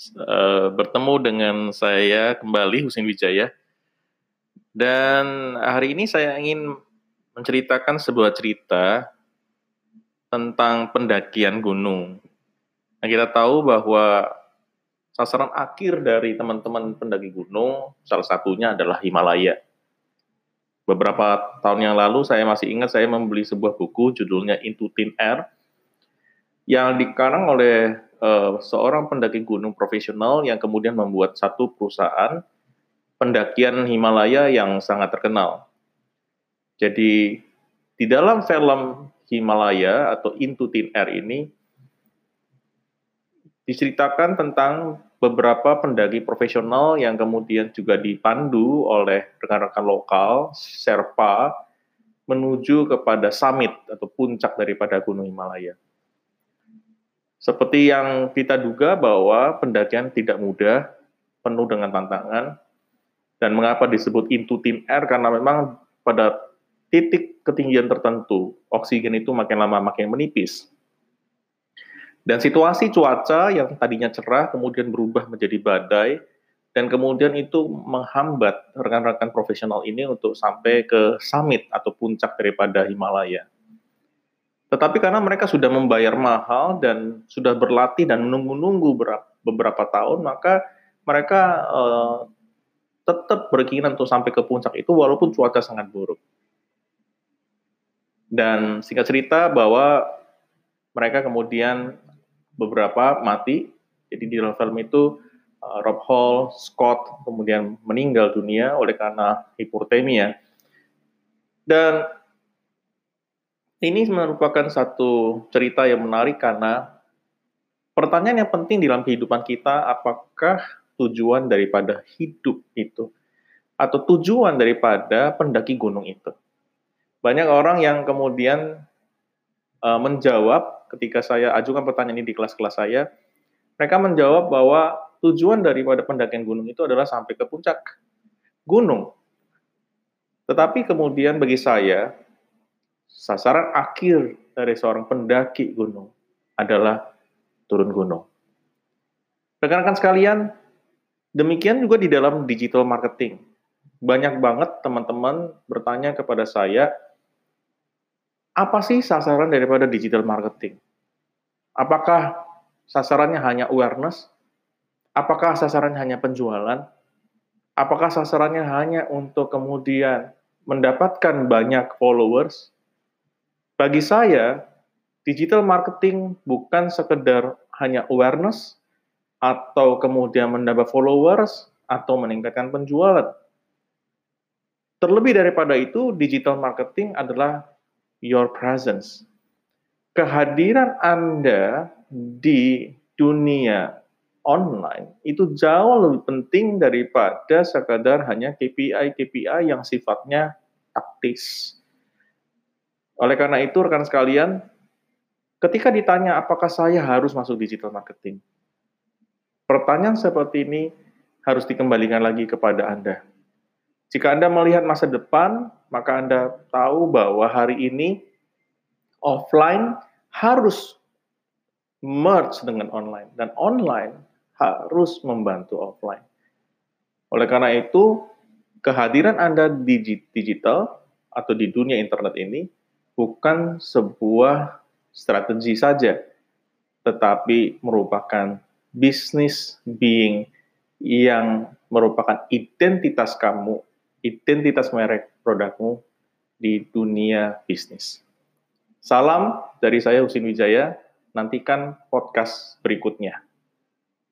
Uh, bertemu dengan saya kembali Husin Wijaya. Dan hari ini saya ingin menceritakan sebuah cerita tentang pendakian gunung. Nah, kita tahu bahwa sasaran akhir dari teman-teman pendaki gunung salah satunya adalah Himalaya. Beberapa tahun yang lalu saya masih ingat saya membeli sebuah buku judulnya Into Thin Air yang dikarang oleh uh, seorang pendaki gunung profesional yang kemudian membuat satu perusahaan pendakian Himalaya yang sangat terkenal. Jadi di dalam film Himalaya atau Into Thin Air ini diceritakan tentang beberapa pendaki profesional yang kemudian juga dipandu oleh rekan-rekan lokal, Serpa, menuju kepada summit atau puncak daripada Gunung Himalaya. Seperti yang kita duga bahwa pendakian tidak mudah, penuh dengan tantangan, dan mengapa disebut into thin air karena memang pada titik ketinggian tertentu oksigen itu makin lama makin menipis. Dan situasi cuaca yang tadinya cerah kemudian berubah menjadi badai dan kemudian itu menghambat rekan-rekan profesional ini untuk sampai ke summit atau puncak daripada Himalaya. Tetapi karena mereka sudah membayar mahal dan sudah berlatih dan menunggu-nunggu beberapa tahun, maka mereka uh, tetap berkeinginan untuk sampai ke puncak itu walaupun cuaca sangat buruk. Dan singkat cerita bahwa mereka kemudian beberapa mati. Jadi di dalam film itu uh, Rob Hall, Scott kemudian meninggal dunia oleh karena hipotermia. Dan ini merupakan satu cerita yang menarik karena pertanyaan yang penting dalam kehidupan kita, apakah tujuan daripada hidup itu atau tujuan daripada pendaki gunung itu? Banyak orang yang kemudian uh, menjawab ketika saya ajukan pertanyaan ini di kelas-kelas saya, mereka menjawab bahwa tujuan daripada pendakian gunung itu adalah sampai ke puncak gunung. Tetapi kemudian bagi saya, sasaran akhir dari seorang pendaki gunung adalah turun gunung. Rekan-rekan sekalian, demikian juga di dalam digital marketing. Banyak banget teman-teman bertanya kepada saya, apa sih sasaran daripada digital marketing? Apakah sasarannya hanya awareness? Apakah sasarannya hanya penjualan? Apakah sasarannya hanya untuk kemudian mendapatkan banyak followers? Bagi saya, digital marketing bukan sekedar hanya awareness atau kemudian menambah followers atau meningkatkan penjualan. Terlebih daripada itu, digital marketing adalah your presence. Kehadiran Anda di dunia online itu jauh lebih penting daripada sekadar hanya KPI-KPI yang sifatnya taktis. Oleh karena itu, rekan sekalian, ketika ditanya apakah saya harus masuk digital marketing, pertanyaan seperti ini harus dikembalikan lagi kepada Anda. Jika Anda melihat masa depan, maka Anda tahu bahwa hari ini offline harus merge dengan online dan online harus membantu offline. Oleh karena itu, kehadiran Anda di digital atau di dunia internet ini bukan sebuah strategi saja, tetapi merupakan bisnis being yang merupakan identitas kamu, identitas merek produkmu di dunia bisnis. Salam dari saya Husin Wijaya, nantikan podcast berikutnya.